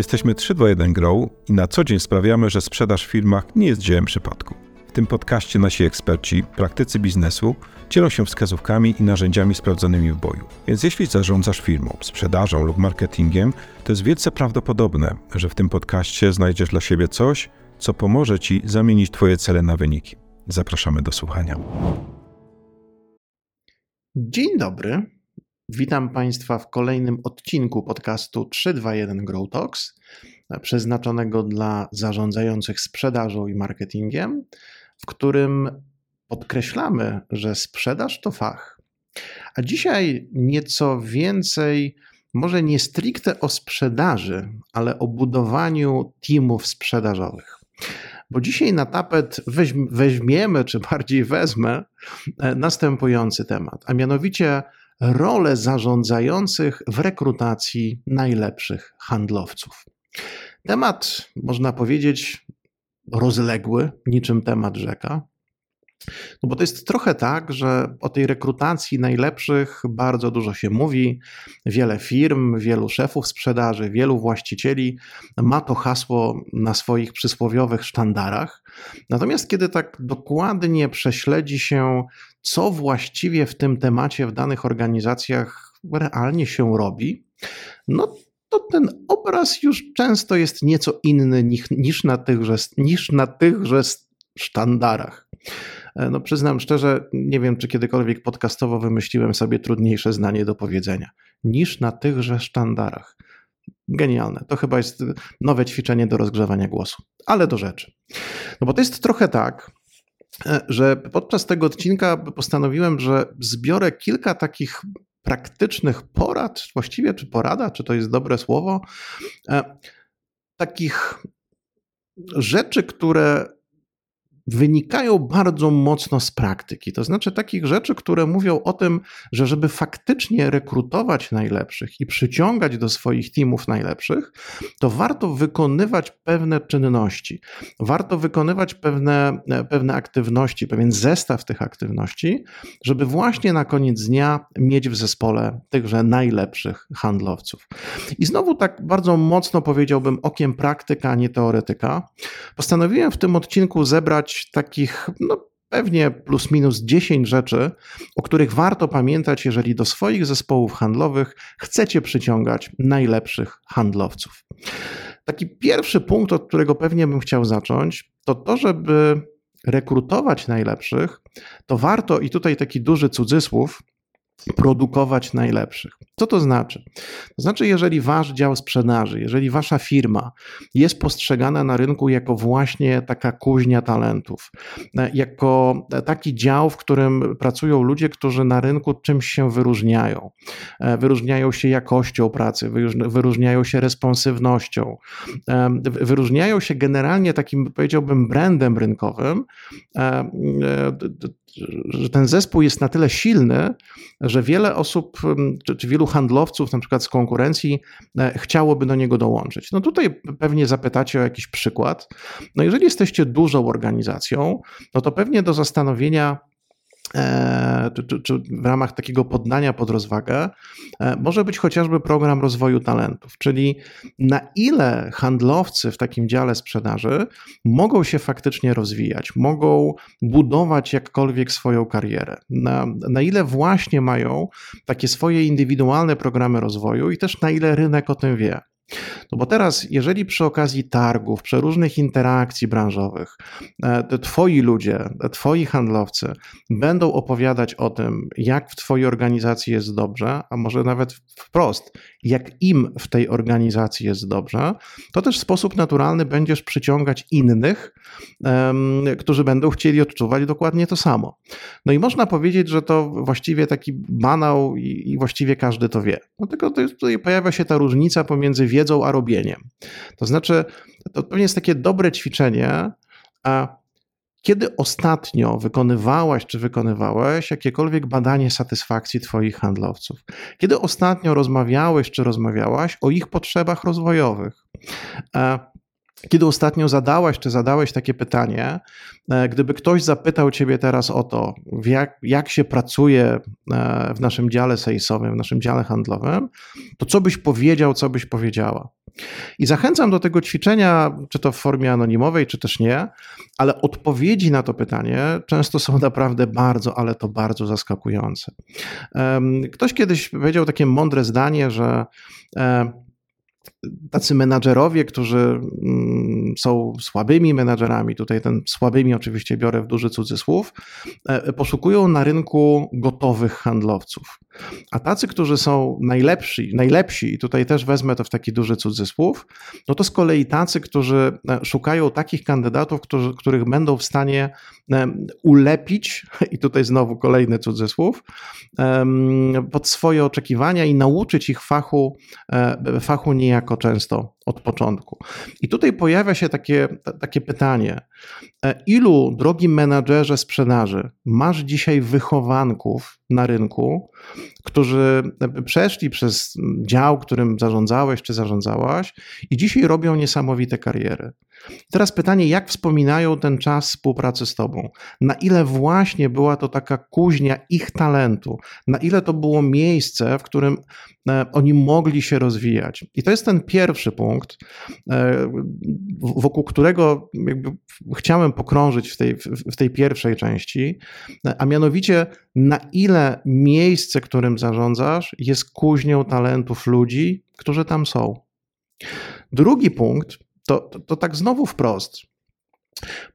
Jesteśmy 321 Grow i na co dzień sprawiamy, że sprzedaż w firmach nie jest dziełem przypadku. W tym podcaście nasi eksperci, praktycy biznesu dzielą się wskazówkami i narzędziami sprawdzonymi w boju. Więc jeśli zarządzasz firmą, sprzedażą lub marketingiem, to jest wielce prawdopodobne, że w tym podcaście znajdziesz dla siebie coś, co pomoże Ci zamienić Twoje cele na wyniki. Zapraszamy do słuchania. Dzień dobry. Witam Państwa w kolejnym odcinku podcastu 321 Grow Talks, przeznaczonego dla zarządzających sprzedażą i marketingiem, w którym podkreślamy, że sprzedaż to fach. A dzisiaj nieco więcej, może nie stricte o sprzedaży, ale o budowaniu teamów sprzedażowych. Bo dzisiaj na tapet weźmiemy, czy bardziej wezmę, e, następujący temat, a mianowicie rolę zarządzających w rekrutacji najlepszych handlowców. Temat, można powiedzieć, rozległy, niczym temat rzeka. No bo to jest trochę tak, że o tej rekrutacji najlepszych bardzo dużo się mówi. Wiele firm, wielu szefów sprzedaży, wielu właścicieli ma to hasło na swoich przysłowiowych sztandarach. Natomiast kiedy tak dokładnie prześledzi się, co właściwie w tym temacie w danych organizacjach realnie się robi, no to ten obraz już często jest nieco inny niż, na, tychże, niż na tychże sztandarach. E, no przyznam szczerze, nie wiem, czy kiedykolwiek podcastowo wymyśliłem sobie trudniejsze zdanie do powiedzenia niż na tychże sztandarach. Genialne. To chyba jest nowe ćwiczenie do rozgrzewania głosu. Ale do rzeczy. No bo to jest trochę tak, że podczas tego odcinka postanowiłem, że zbiorę kilka takich praktycznych porad, właściwie czy porada, czy to jest dobre słowo, e, takich rzeczy, które wynikają bardzo mocno z praktyki. To znaczy takich rzeczy, które mówią o tym, że żeby faktycznie rekrutować najlepszych i przyciągać do swoich teamów najlepszych, to warto wykonywać pewne czynności. Warto wykonywać pewne, pewne aktywności, pewien zestaw tych aktywności, żeby właśnie na koniec dnia mieć w zespole tychże najlepszych handlowców. I znowu tak bardzo mocno powiedziałbym okiem praktyka, a nie teoretyka. Postanowiłem w tym odcinku zebrać takich, no pewnie plus minus 10 rzeczy, o których warto pamiętać, jeżeli do swoich zespołów handlowych chcecie przyciągać najlepszych handlowców. Taki pierwszy punkt, od którego pewnie bym chciał zacząć, to to, żeby rekrutować najlepszych, to warto, i tutaj taki duży cudzysłów, produkować najlepszych. Co to znaczy? To znaczy, jeżeli wasz dział sprzedaży, jeżeli wasza firma jest postrzegana na rynku jako właśnie taka kuźnia talentów, e, jako taki dział, w którym pracują ludzie, którzy na rynku czymś się wyróżniają. E, wyróżniają się jakością pracy, wyróżniają się responsywnością, e, wyróżniają się generalnie takim, powiedziałbym, brandem rynkowym, że ten zespół jest na tyle silny, że wiele osób, czy, czy, wielu handlowców, na przykład z konkurencji, e, chciałoby do niego dołączyć. No tutaj pewnie zapytacie o jakiś przykład. No jeżeli jesteście dużą organizacją, no to pewnie do zastanowienia czy, czy, czy, w ramach takiego poddania pod rozwagę, e, może być chociażby program rozwoju talentów, czyli na ile handlowcy w takim dziale sprzedaży mogą się faktycznie rozwijać, mogą budować jakkolwiek swoją karierę, na, na ile właśnie mają takie swoje indywidualne programy rozwoju i też na ile rynek o tym wie. No bo teraz, jeżeli przy okazji targów, przy różnych interakcji branżowych, e, twoi ludzie, twoi handlowcy będą opowiadać o tym, jak w twojej organizacji jest dobrze, a może nawet wprost, jak im w tej organizacji jest dobrze, to też w sposób naturalny będziesz przyciągać innych, um, którzy będą chcieli odczuwać dokładnie to samo. No i można powiedzieć, że to właściwie taki banał i, i właściwie każdy to wie. No tylko tutaj pojawia się ta różnica pomiędzy wiedzą a robieniem. To znaczy, to pewnie jest takie dobre ćwiczenie, a kiedy ostatnio wykonywałaś czy wykonywałeś jakiekolwiek badanie satysfakcji Twoich handlowców? Kiedy ostatnio rozmawiałeś czy rozmawiałaś o ich potrzebach rozwojowych? Kiedy ostatnio zadałaś czy zadałeś takie pytanie, e, gdyby ktoś zapytał Ciebie teraz o to, jak, jak się pracuje e, w naszym dziale salesowym, w naszym dziale handlowym, to co byś powiedział, co byś powiedziała? I zachęcam do tego ćwiczenia, czy to w formie anonimowej, czy też nie, ale odpowiedzi na to pytanie często są naprawdę bardzo, ale to bardzo zaskakujące. Ktoś kiedyś powiedział takie mądre zdanie, że e, tacy menadżerowie, którzy mm, są słabymi menadżerami, tutaj ten słabymi oczywiście biorę w duży cudzysłów, e, poszukują na rynku gotowych handlowców. A tacy, którzy są najlepsi, najlepsi, i tutaj też wezmę to w taki duży cudzysłów, no to z kolei tacy, którzy e, szukają takich kandydatów, którzy, których będą w stanie e, ulepić, i tutaj znowu kolejny cudzysłów, pod swoje oczekiwania i nauczyć ich fachu, fachu niejako często od początku. I tutaj pojawia się takie, takie pytanie: e, ilu, drogi menadżerze sprzedaży, masz dzisiaj wychowanków na rynku, którzy przeszli przez dział, którym zarządzałeś czy zarządzałaś i dzisiaj robią niesamowite kariery? Teraz pytanie, jak wspominają ten czas współpracy z Tobą? Na ile właśnie była to taka kuźnia ich talentu? Na ile to było miejsce, w którym e, oni mogli się rozwijać? I to jest ten pierwszy punkt, e, wokół którego chciałem pokrążyć w tej, w tej pierwszej części, a mianowicie na ile miejsce, którym zarządzasz, jest kuźnią talentów ludzi, którzy tam są. Drugi punkt to, to, to tak znowu wprost.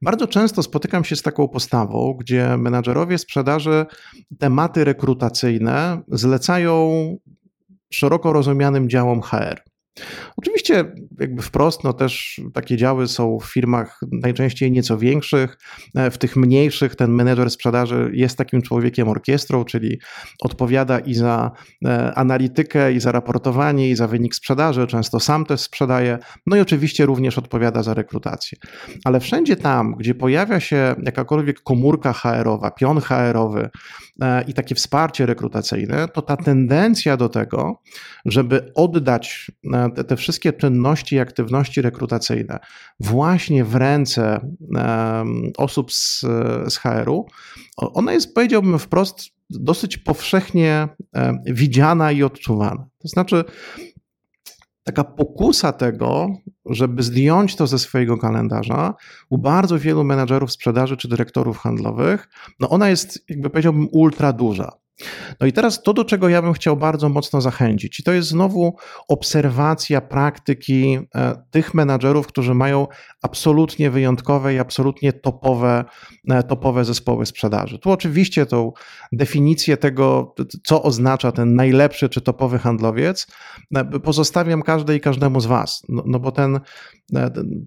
Bardzo często spotykam się z taką postawą, gdzie menadżerowie sprzedaży tematy rekrutacyjne zlecają szeroko rozumianym działom HR. Oczywiście, jakby wprost, no też takie działy są w firmach najczęściej nieco większych. E, w tych mniejszych ten menedżer sprzedaży jest takim człowiekiem orkiestrą, czyli odpowiada i za e, analitykę, i za raportowanie, i za wynik sprzedaży. Często sam też sprzedaje, no i oczywiście również odpowiada za rekrutację. Ale wszędzie tam, gdzie pojawia się jakakolwiek komórka HR-owa, pion HR-owy e, i takie wsparcie rekrutacyjne, to ta tendencja do tego, żeby oddać te, te wszystkie czynności i aktywności rekrutacyjne właśnie w ręce osób z, z HR-u, ona jest, powiedziałbym wprost, dosyć powszechnie widziana i odczuwana. To znaczy, taka pokusa tego, żeby zdjąć to ze swojego kalendarza, u bardzo wielu menadżerów sprzedaży czy dyrektorów handlowych, no ona jest, jakby powiedziałbym, ultra duża. No i teraz to, do czego ja bym chciał bardzo mocno zachęcić, i to jest znowu obserwacja praktyki e, tych menadżerów, którzy mają absolutnie wyjątkowe i absolutnie topowe, e, topowe zespoły sprzedaży. Tu oczywiście tą definicję tego, co oznacza ten najlepszy czy topowy handlowiec, e, pozostawiam każdej i każdemu z Was, no, no bo ten, ten,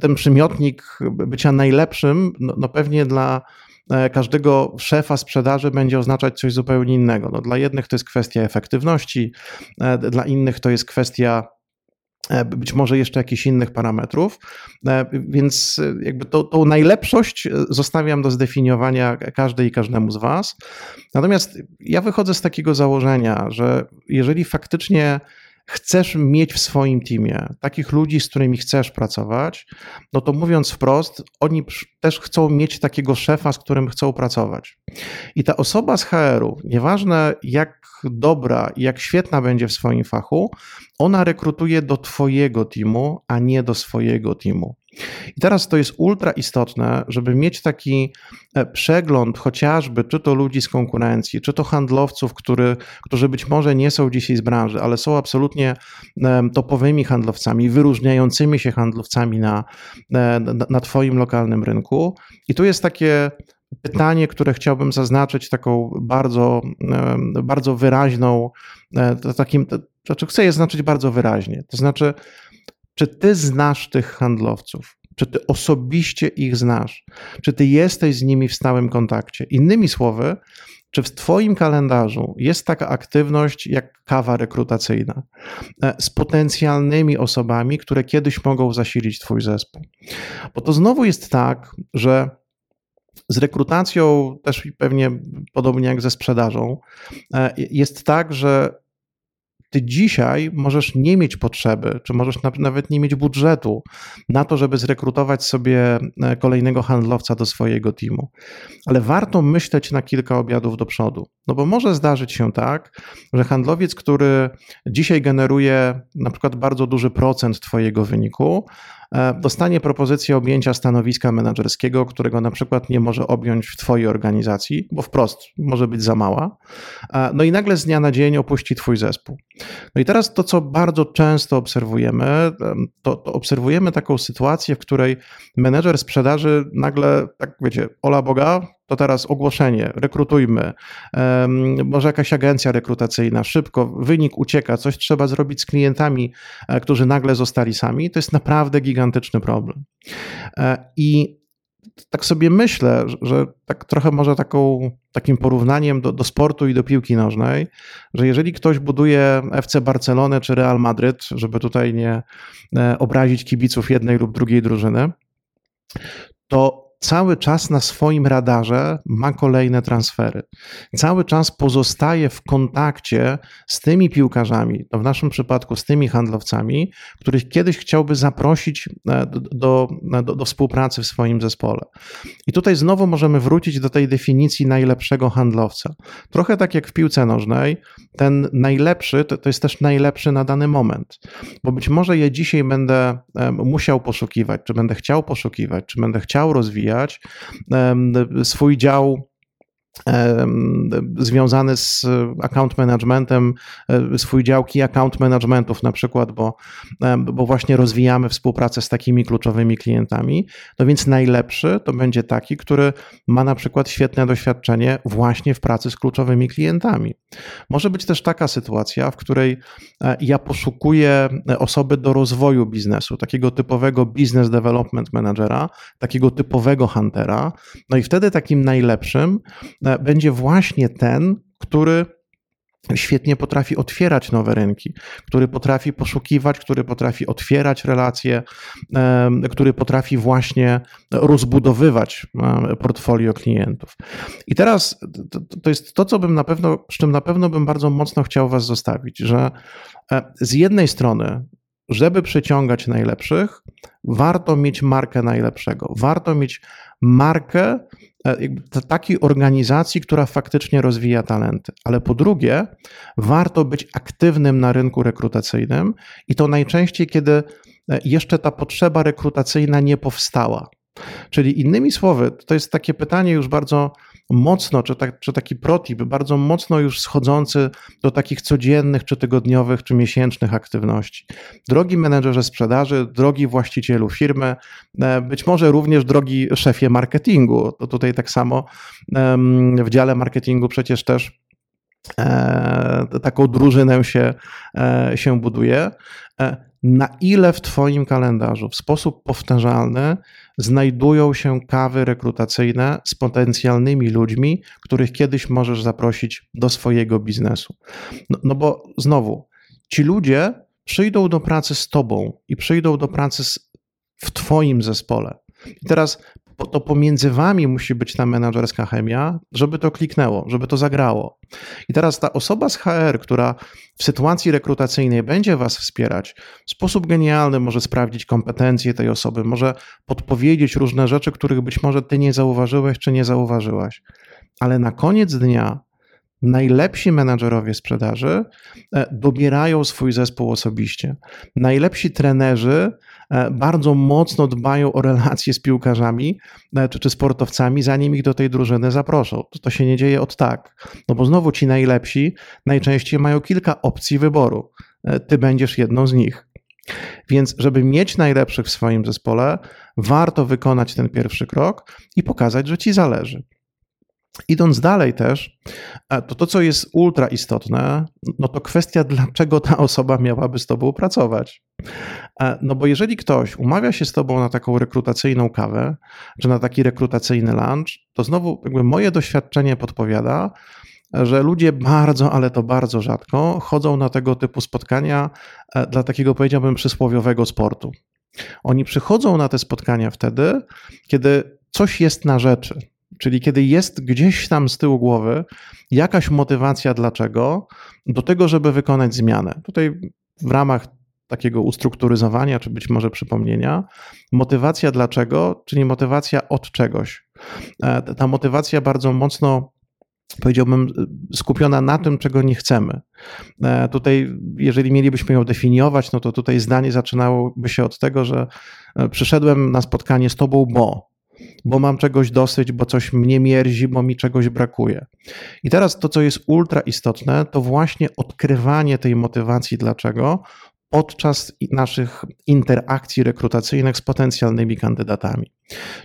ten, przymiotnik bycia najlepszym, no, no pewnie dla każdego szefa sprzedaży będzie oznaczać coś zupełnie innego. No, dla jednych to jest kwestia efektywności, e, dla innych to jest kwestia e, być może jeszcze jakichś innych parametrów, więc jakby to, tą najlepszość zostawiam do zdefiniowania każdej i każdemu z Was. Natomiast ja wychodzę z takiego założenia, że jeżeli faktycznie chcesz mieć w swoim teamie takich ludzi, z którymi chcesz pracować, no to mówiąc wprost, oni też chcą mieć takiego szefa, z którym chcą pracować. I ta osoba z HR-u, nieważne jak dobra i jak świetna będzie w swoim fachu, ona rekrutuje do Twojego teamu, a nie do swojego teamu. I teraz to jest ultra istotne, żeby mieć taki e, przegląd chociażby czy to ludzi z konkurencji, czy to handlowców, który, którzy być może nie są dzisiaj z branży, ale są absolutnie topowymi handlowcami, wyróżniającymi się handlowcami na, e, na, na Twoim lokalnym rynku. I tu jest takie pytanie, które chciałbym zaznaczyć taką bardzo, bardzo wyraźną, e, takim, to znaczy chcę je zaznaczyć bardzo wyraźnie. To znaczy, czy ty znasz tych handlowców? Czy ty osobiście ich znasz? Czy ty jesteś z nimi w stałym kontakcie? Innymi słowy, czy w Twoim kalendarzu jest taka aktywność jak kawa rekrutacyjna e, z potencjalnymi osobami, które kiedyś mogą zasilić Twój zespół? Bo to znowu jest tak, że z rekrutacją, też pewnie podobnie jak ze sprzedażą, e, jest tak, że ty dzisiaj możesz nie mieć potrzeby, czy możesz nawet nie mieć budżetu na to, żeby zrekrutować sobie e, kolejnego handlowca do swojego teamu. Ale warto myśleć na kilka obiadów do przodu. No bo może zdarzyć się tak, że handlowiec, który dzisiaj generuje na przykład bardzo duży procent Twojego wyniku, dostanie propozycję objęcia stanowiska menedżerskiego, którego na przykład nie może objąć w Twojej organizacji, bo wprost może być za mała. E, no i nagle z dnia na dzień opuści Twój zespół. No i teraz to, co bardzo często obserwujemy, to, to obserwujemy taką sytuację, w której menedżer sprzedaży nagle, tak wiecie, ola Boga, to teraz ogłoszenie, rekrutujmy, może jakaś agencja rekrutacyjna, szybko, wynik ucieka, coś trzeba zrobić z klientami, e, którzy nagle zostali sami, to jest naprawdę gigantyczny problem. E, I tak sobie myślę, że tak trochę może taką, takim porównaniem do, do, sportu i do piłki nożnej, że jeżeli ktoś buduje FC Barcelonę czy Real Madryt, żeby tutaj nie e, obrazić kibiców jednej lub drugiej drużyny, to cały czas na swoim radarze ma kolejne transfery. Cały czas pozostaje w kontakcie z tymi piłkarzami, to w naszym przypadku z tymi handlowcami, których kiedyś chciałby zaprosić e, do, do, do, współpracy w swoim zespole. I tutaj znowu możemy wrócić do tej definicji najlepszego handlowca. Trochę tak jak w piłce nożnej, ten najlepszy to, to jest też najlepszy na dany moment, bo być może ja dzisiaj będę e, musiał poszukiwać, czy będę chciał poszukiwać, czy będę chciał rozwijać, rozwijać swój dział związany z account managementem, e, swój dział key account managementów na przykład, bo, bo właśnie rozwijamy współpracę z takimi kluczowymi klientami, no więc najlepszy to będzie taki, który ma na przykład świetne doświadczenie właśnie w pracy z kluczowymi klientami. Może być też taka sytuacja, w której e, ja poszukuję osoby do rozwoju biznesu, takiego typowego business development managera, takiego typowego huntera, no i wtedy takim najlepszym będzie właśnie ten, który świetnie potrafi otwierać nowe rynki, który potrafi poszukiwać, który potrafi otwierać relacje, który potrafi właśnie rozbudowywać portfolio klientów. I teraz to jest to, co bym na pewno, z czym na pewno bym bardzo mocno chciał Was zostawić, że e, z jednej strony żeby przyciągać najlepszych, warto mieć markę najlepszego. Warto mieć markę e, takiej organizacji, która faktycznie rozwija talenty. Ale po drugie, warto być aktywnym na rynku rekrutacyjnym i to najczęściej, kiedy e, jeszcze ta potrzeba rekrutacyjna nie powstała. Czyli innymi słowy, to jest takie pytanie już bardzo mocno, czy, tak, czy taki protip, bardzo mocno już schodzący do takich codziennych, czy tygodniowych, czy miesięcznych aktywności. Drogi menedżerze sprzedaży, drogi właścicielu firmy, e, być może również drogi szefie marketingu. To tutaj tak samo w dziale marketingu przecież też e, taką drużynę się, e, się buduje na ile w Twoim kalendarzu w sposób powtarzalny znajdują się kawy rekrutacyjne z potencjalnymi ludźmi, których kiedyś możesz zaprosić do swojego biznesu. No, no bo znowu, ci ludzie przyjdą do pracy z Tobą i przyjdą do pracy z, w Twoim zespole. I teraz to pomiędzy wami musi być ta menadżerska chemia, żeby to kliknęło, żeby to zagrało. I teraz ta osoba z HR, która w sytuacji rekrutacyjnej będzie was wspierać, w sposób genialny może sprawdzić kompetencje tej osoby, może podpowiedzieć różne rzeczy, których być może ty nie zauważyłeś czy nie zauważyłaś. Ale na koniec dnia najlepsi menadżerowie sprzedaży e, dobierają swój zespół osobiście. Najlepsi trenerzy bardzo mocno dbają o relacje z piłkarzami e, czy, czy sportowcami, zanim ich do tej drużyny zaproszą. To, to się nie dzieje od tak. No bo znowu ci najlepsi najczęściej mają kilka opcji wyboru. E, ty będziesz jedną z nich. Więc, żeby mieć najlepszych w swoim zespole, warto wykonać ten pierwszy krok i pokazać, że ci zależy. Idąc dalej też, to to, co jest ultra istotne, no to kwestia, dlaczego ta osoba miałaby z tobą pracować. No bo jeżeli ktoś umawia się z tobą na taką rekrutacyjną kawę, czy na taki rekrutacyjny lunch, to znowu jakby moje doświadczenie podpowiada, że ludzie bardzo, ale to bardzo rzadko chodzą na tego typu spotkania e, dla takiego, powiedziałbym, przysłowiowego sportu. Oni przychodzą na te spotkania wtedy, kiedy coś jest na rzeczy, czyli kiedy jest gdzieś tam z tyłu głowy jakaś motywacja dlaczego do tego, żeby wykonać zmianę. Tutaj w ramach takiego ustrukturyzowania, czy być może przypomnienia, motywacja dlaczego, czyli motywacja od czegoś. E, ta motywacja bardzo mocno powiedziałbym, skupiona na tym, czego nie chcemy. E, tutaj, jeżeli mielibyśmy ją definiować, no to tutaj zdanie zaczynałoby się od tego, że e, przyszedłem na spotkanie z tobą, bo bo mam czegoś dosyć, bo coś mnie mierzi, bo mi czegoś brakuje. I teraz to, co jest ultra istotne, to właśnie odkrywanie tej motywacji dlaczego podczas naszych interakcji rekrutacyjnych z potencjalnymi kandydatami.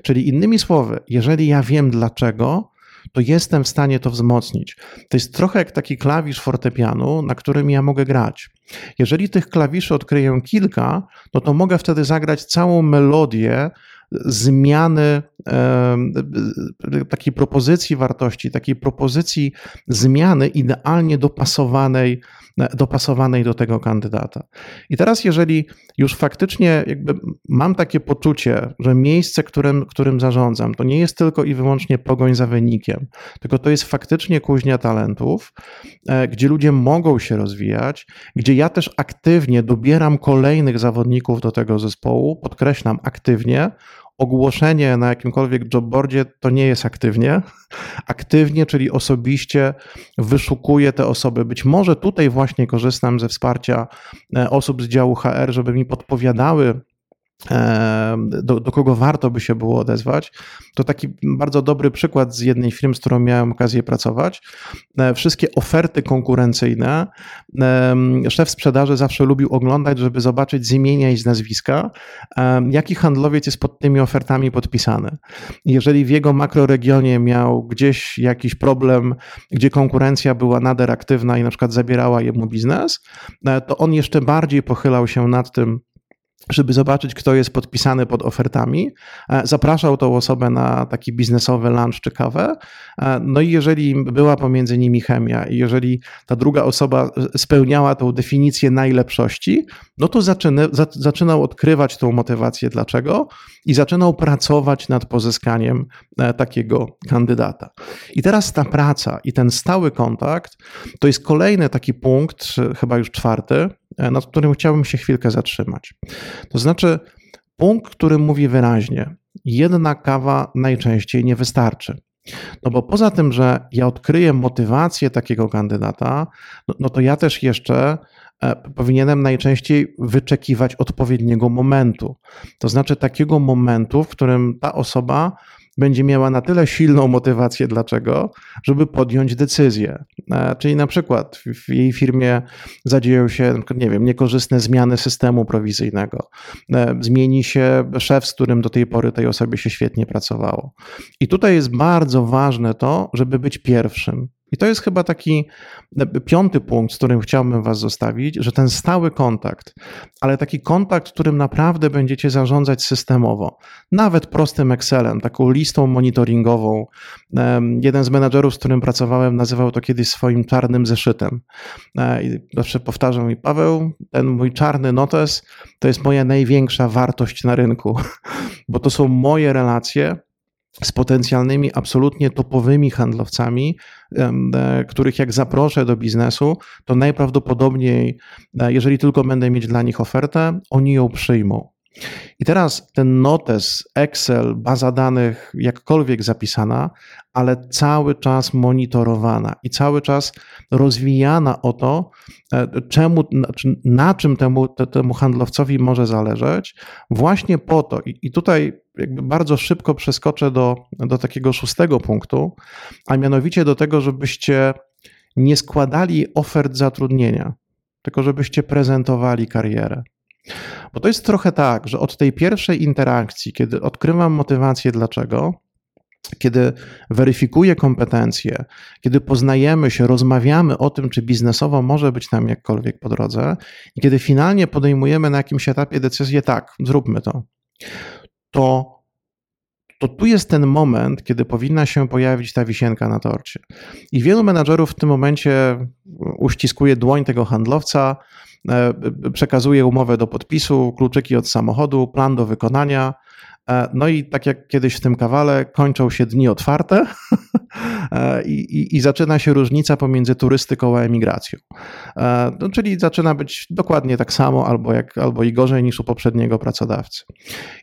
Czyli innymi słowy, jeżeli ja wiem dlaczego, to jestem w stanie to wzmocnić. To jest trochę jak taki klawisz fortepianu, na którym ja mogę grać. Jeżeli tych klawiszy odkryję kilka, no to mogę wtedy zagrać całą melodię zmiany takiej propozycji wartości, takiej propozycji zmiany idealnie dopasowanej, dopasowanej do tego kandydata. I teraz, jeżeli już faktycznie jakby mam takie poczucie, że miejsce, którym, którym zarządzam, to nie jest tylko i wyłącznie pogoń za wynikiem, tylko to jest faktycznie kuźnia talentów, e, gdzie ludzie mogą się rozwijać, gdzie ja też aktywnie dobieram kolejnych zawodników do tego zespołu, podkreślam aktywnie, ogłoszenie na jakimkolwiek jobboardzie to nie jest aktywnie. Aktywnie, czyli osobiście wyszukuję te osoby. Być może tutaj właśnie korzystam ze wsparcia e, osób z działu HR, żeby mi podpowiadały do, do, kogo warto by się było odezwać. To taki bardzo dobry przykład z jednej firmy, z którą miałem okazję pracować. E, wszystkie oferty konkurencyjne szef sprzedaży zawsze lubił oglądać, żeby zobaczyć z imienia i z nazwiska, jaki handlowiec jest pod tymi ofertami podpisany. Jeżeli w jego makroregionie miał gdzieś jakiś problem, gdzie konkurencja była nader aktywna i na przykład zabierała jemu biznes, e, to on jeszcze bardziej pochylał się nad tym, żeby zobaczyć, kto jest podpisany pod ofertami. E, zapraszał tą osobę na taki biznesowy lunch czy kawę. E, no i jeżeli była pomiędzy nimi chemia i jeżeli ta druga osoba spełniała tą definicję najlepszości, no to zaczyny, zaczynał odkrywać tą motywację dlaczego i zaczynał pracować nad pozyskaniem e, takiego kandydata. I teraz ta praca i ten stały kontakt to jest kolejny taki punkt, chyba już czwarty, nad którym chciałbym się chwilkę zatrzymać. To znaczy, punkt, który mówi wyraźnie, jedna kawa najczęściej nie wystarczy. No bo poza tym, że ja odkryję motywację takiego kandydata, no, no to ja też jeszcze e, powinienem najczęściej wyczekiwać odpowiedniego momentu. To znaczy takiego momentu, w którym ta osoba będzie miała na tyle silną motywację, dlaczego, żeby podjąć decyzję. E, czyli na przykład w jej firmie zadzieją się, nie wiem, niekorzystne zmiany systemu prowizyjnego, e, zmieni się szef, z którym do tej pory tej osobie się świetnie pracowało. I tutaj jest bardzo ważne to, żeby być pierwszym. I to jest chyba taki e, piąty punkt, z którym chciałbym Was zostawić, że ten stały kontakt, ale taki kontakt, którym naprawdę będziecie zarządzać systemowo, nawet prostym Excelem, taką listą monitoringową. Jeden z menadżerów, z którym pracowałem, nazywał to kiedyś swoim czarnym zeszytem. E, I zawsze powtarzał mi, Paweł, ten mój czarny notes to jest moja największa wartość na rynku, bo to są moje relacje, z potencjalnymi, absolutnie topowymi handlowcami, e, których jak zaproszę do biznesu, to najprawdopodobniej, e, jeżeli tylko będę mieć dla nich ofertę, oni ją przyjmą. I teraz ten notes, Excel, baza danych, jakkolwiek zapisana, ale cały czas monitorowana i cały czas rozwijana o to, e, czemu, na czym temu, temu handlowcowi może zależeć, właśnie po to. I tutaj jakby bardzo szybko przeskoczę do, do takiego szóstego punktu, a mianowicie do tego, żebyście nie składali ofert zatrudnienia, tylko żebyście prezentowali karierę. Bo to jest trochę tak, że od tej pierwszej interakcji, kiedy odkrywam motywację dlaczego, kiedy weryfikuję kompetencje, kiedy poznajemy się, rozmawiamy o tym, czy biznesowo może być nam jakkolwiek po drodze, i kiedy finalnie podejmujemy na jakimś etapie decyzję, tak, zróbmy to, to to tu jest ten moment, kiedy powinna się pojawić ta wisienka na torcie. I wielu menadżerów w tym momencie uściskuje dłoń tego handlowca, przekazuje umowę do podpisu, kluczyki od samochodu, plan do wykonania, No i tak jak kiedyś w tym kawale, kończą się dni otwarte i, i, i, zaczyna się różnica pomiędzy turystyką a emigracją. No, czyli zaczyna być dokładnie tak samo, albo, jak, albo i gorzej niż u poprzedniego pracodawcy.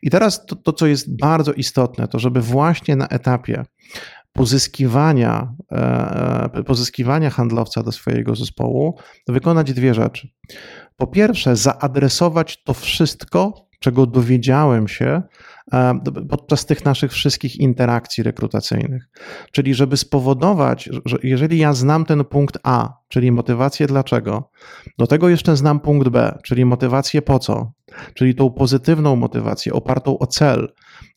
I teraz to, to, co jest bardzo istotne, to żeby właśnie na etapie pozyskiwania, e, pozyskiwania handlowca do swojego zespołu wykonać dwie rzeczy. Po pierwsze, zaadresować to wszystko, czego dowiedziałem się e, podczas tych naszych wszystkich interakcji rekrutacyjnych. Czyli, żeby spowodować, że jeżeli ja znam ten punkt A, czyli motywację dlaczego, do tego jeszcze znam punkt B, czyli motywację po co, czyli tą pozytywną motywację opartą o cel,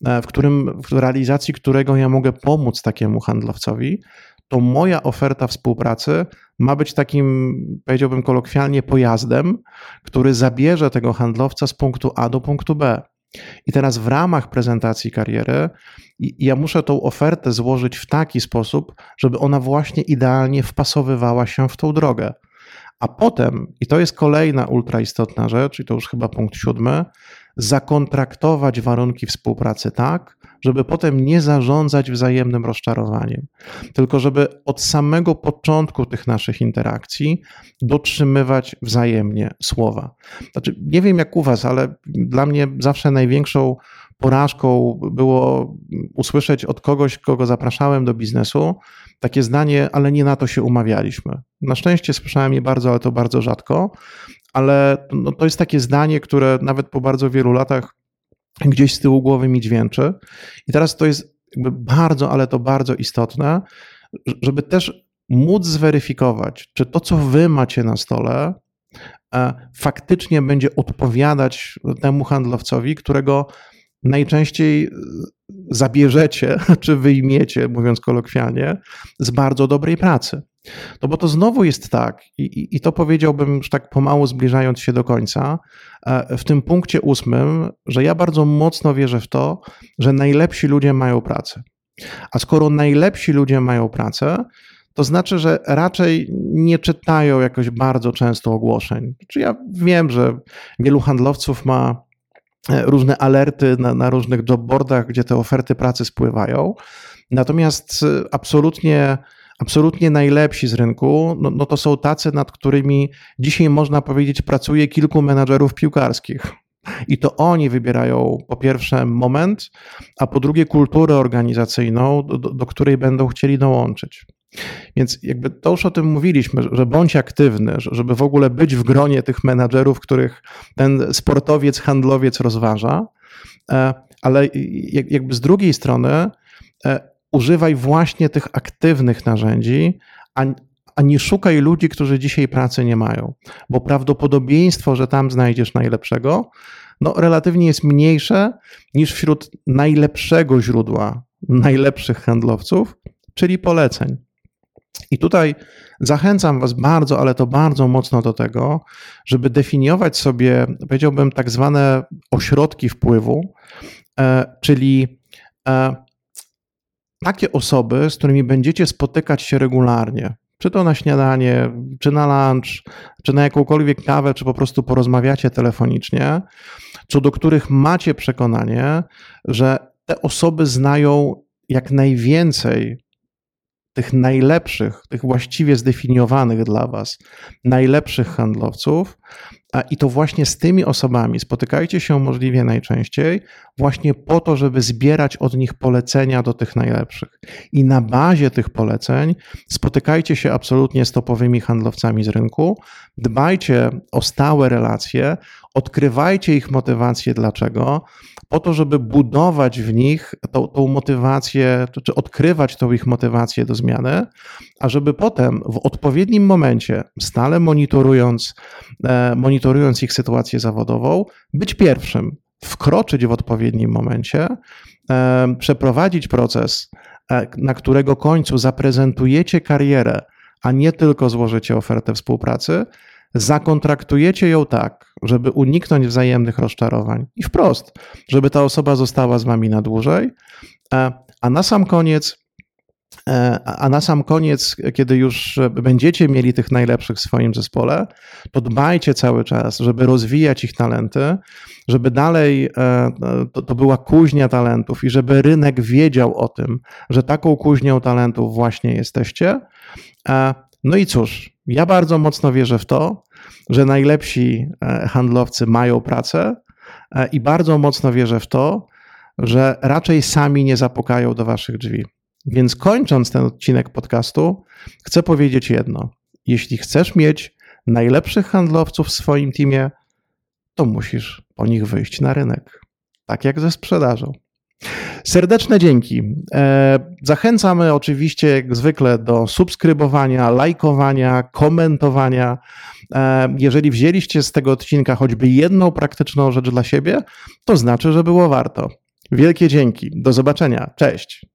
e, w, którym, w realizacji którego ja mogę pomóc takiemu handlowcowi, to moja oferta współpracy ma być takim, powiedziałbym kolokwialnie, pojazdem, który zabierze tego handlowca z punktu A do punktu B. I teraz w ramach prezentacji kariery ja muszę tą ofertę złożyć w taki sposób, żeby ona właśnie idealnie wpasowywała się w tą drogę. A potem, i to jest kolejna ultra istotna rzecz, i to już chyba punkt siódmy, zakontraktować warunki współpracy tak, żeby potem nie zarządzać wzajemnym rozczarowaniem, tylko żeby od samego początku tych naszych interakcji dotrzymywać wzajemnie słowa. Znaczy, nie wiem jak u Was, ale dla mnie zawsze największą porażką było usłyszeć od kogoś, kogo zapraszałem do biznesu, takie zdanie, ale nie na to się umawialiśmy. Na szczęście słyszałem je bardzo, ale to bardzo rzadko, ale no, to jest takie zdanie, które nawet po bardzo wielu latach gdzieś z tyłu głowy mi dźwięczy. I teraz to jest bardzo, ale to bardzo istotne, żeby też móc zweryfikować, czy to, co wy macie na stole, e, faktycznie będzie odpowiadać temu handlowcowi, którego najczęściej zabierzecie, czy wyjmiecie, mówiąc kolokwialnie, z bardzo dobrej pracy. No bo to znowu jest tak, i, i to powiedziałbym już tak pomału zbliżając się do końca, e, w tym punkcie ósmym, że ja bardzo mocno wierzę w to, że najlepsi ludzie mają pracę. A skoro najlepsi ludzie mają pracę, to znaczy, że raczej nie czytają jakoś bardzo często ogłoszeń. Czy ja wiem, że wielu handlowców ma e, różne alerty na, na różnych jobboardach, gdzie te oferty pracy spływają. Natomiast e, absolutnie absolutnie najlepsi z rynku, no, no to są tacy, nad którymi dzisiaj można powiedzieć pracuje kilku menadżerów piłkarskich. I to oni wybierają po pierwsze moment, a po drugie kulturę organizacyjną, do, do, której będą chcieli dołączyć. Więc jakby to już o tym mówiliśmy, że bądź aktywny, żeby w ogóle być w gronie tych menadżerów, których ten sportowiec, handlowiec rozważa, e, ale jakby z drugiej strony e, używaj właśnie tych aktywnych narzędzi, a, a nie szukaj ludzi, którzy dzisiaj pracy nie mają, bo prawdopodobieństwo, że tam znajdziesz najlepszego, no relatywnie jest mniejsze niż wśród najlepszego źródła najlepszych handlowców, czyli poleceń. I tutaj zachęcam Was bardzo, ale to bardzo mocno do tego, żeby definiować sobie, powiedziałbym, tak zwane ośrodki wpływu, e, czyli e, takie osoby, z którymi będziecie spotykać się regularnie, czy to na śniadanie, czy na lunch, czy na jakąkolwiek kawę, czy po prostu porozmawiacie telefonicznie, co do których macie przekonanie, że te osoby znają jak najwięcej tych najlepszych, tych właściwie zdefiniowanych dla Was, najlepszych handlowców, i to właśnie z tymi osobami spotykajcie się możliwie najczęściej, właśnie po to, żeby zbierać od nich polecenia do tych najlepszych. I na bazie tych poleceń spotykajcie się absolutnie z topowymi handlowcami z rynku, dbajcie o stałe relacje, odkrywajcie ich motywację, dlaczego, po to, żeby budować w nich tą, tą motywację, czy odkrywać tą ich motywację do zmiany, a żeby potem w odpowiednim momencie, stale monitorując, e, monitorując ich sytuację zawodową, być pierwszym, wkroczyć w odpowiednim momencie, e, przeprowadzić proces, e, na którego końcu zaprezentujecie karierę, a nie tylko złożycie ofertę współpracy, zakontraktujecie ją tak, żeby uniknąć wzajemnych rozczarowań i wprost, żeby ta osoba została z wami na dłużej, a na sam koniec E, a na sam koniec, kiedy już będziecie mieli tych najlepszych w swoim zespole, to dbajcie cały czas, żeby rozwijać ich talenty, żeby dalej e, to, to była kuźnia talentów i żeby rynek wiedział o tym, że taką kuźnią talentów właśnie jesteście. E, no i cóż, ja bardzo mocno wierzę w to, że najlepsi handlowcy mają pracę i bardzo mocno wierzę w to, że raczej sami nie zapukają do waszych drzwi. Więc kończąc ten odcinek podcastu, chcę powiedzieć jedno. Jeśli chcesz mieć najlepszych handlowców w swoim teamie, to musisz po nich wyjść na rynek. Tak jak ze sprzedażą. Serdeczne dzięki. E, zachęcamy oczywiście jak zwykle do subskrybowania, lajkowania, komentowania. E, jeżeli wzięliście z tego odcinka choćby jedną praktyczną rzecz dla siebie, to znaczy, że było warto. Wielkie dzięki. Do zobaczenia. Cześć.